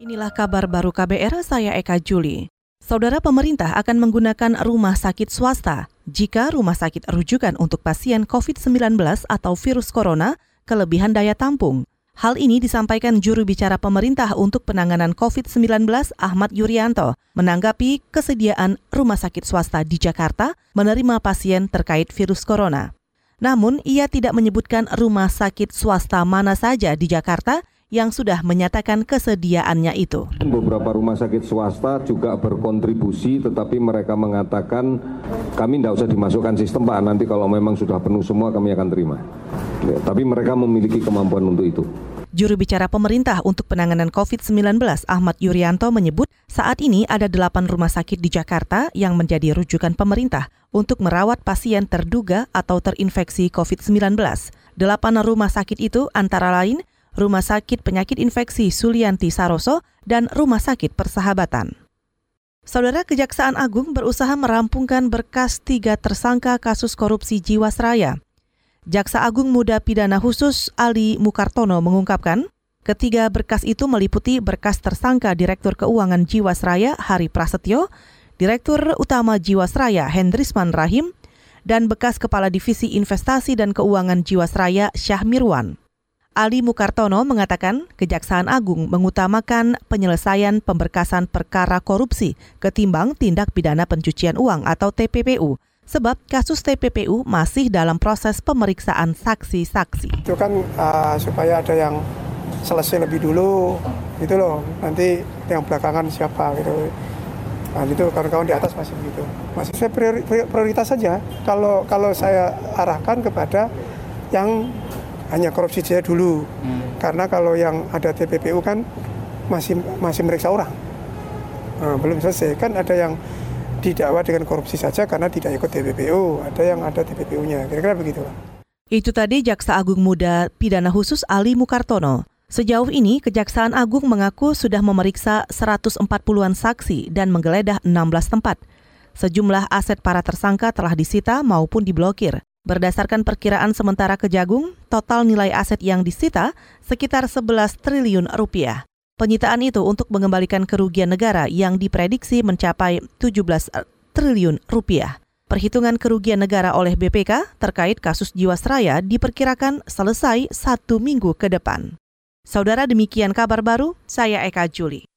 Inilah kabar baru KBR, saya Eka Juli. Saudara pemerintah akan menggunakan rumah sakit swasta jika rumah sakit rujukan untuk pasien COVID-19 atau virus corona kelebihan daya tampung. Hal ini disampaikan juru bicara pemerintah untuk penanganan COVID-19 Ahmad Yuryanto menanggapi kesediaan rumah sakit swasta di Jakarta menerima pasien terkait virus corona. Namun, ia tidak menyebutkan rumah sakit swasta mana saja di Jakarta yang sudah menyatakan kesediaannya itu. Beberapa rumah sakit swasta juga berkontribusi, tetapi mereka mengatakan kami tidak usah dimasukkan sistem Pak, nanti kalau memang sudah penuh semua kami akan terima. Ya, tapi mereka memiliki kemampuan untuk itu. Juru bicara pemerintah untuk penanganan COVID-19 Ahmad Yuryanto menyebut saat ini ada delapan rumah sakit di Jakarta yang menjadi rujukan pemerintah untuk merawat pasien terduga atau terinfeksi COVID-19. Delapan rumah sakit itu antara lain Rumah Sakit Penyakit Infeksi Sulianti Saroso, dan Rumah Sakit Persahabatan. Saudara Kejaksaan Agung berusaha merampungkan berkas tiga tersangka kasus korupsi Jiwasraya. Jaksa Agung Muda Pidana Khusus Ali Mukartono mengungkapkan, ketiga berkas itu meliputi berkas tersangka Direktur Keuangan Jiwasraya Hari Prasetyo, Direktur Utama Jiwasraya Hendrisman Rahim, dan bekas Kepala Divisi Investasi dan Keuangan Jiwasraya Syah Mirwan. Ali Mukartono mengatakan Kejaksaan Agung mengutamakan penyelesaian pemberkasan perkara korupsi ketimbang tindak pidana pencucian uang atau TPPU sebab kasus TPPU masih dalam proses pemeriksaan saksi-saksi. Itu kan uh, supaya ada yang selesai lebih dulu, gitu loh. Nanti yang belakangan siapa gitu. Nah, itu kawan-kawan di atas masih begitu. Masih saya prioritas saja. Kalau kalau saya arahkan kepada yang hanya korupsi saja dulu. Hmm. Karena kalau yang ada TPPU kan masih masih meriksa orang. Nah, belum selesai kan ada yang didakwa dengan korupsi saja karena tidak ikut TPPU, ada yang ada TPPU-nya. Kira-kira begitu. Itu tadi Jaksa Agung Muda Pidana Khusus Ali Mukartono. Sejauh ini, Kejaksaan Agung mengaku sudah memeriksa 140-an saksi dan menggeledah 16 tempat. Sejumlah aset para tersangka telah disita maupun diblokir. Berdasarkan perkiraan sementara Kejagung, total nilai aset yang disita sekitar 11 triliun rupiah. Penyitaan itu untuk mengembalikan kerugian negara yang diprediksi mencapai 17 triliun rupiah. Perhitungan kerugian negara oleh BPK terkait kasus Jiwasraya diperkirakan selesai satu minggu ke depan. Saudara demikian kabar baru, saya Eka Juli.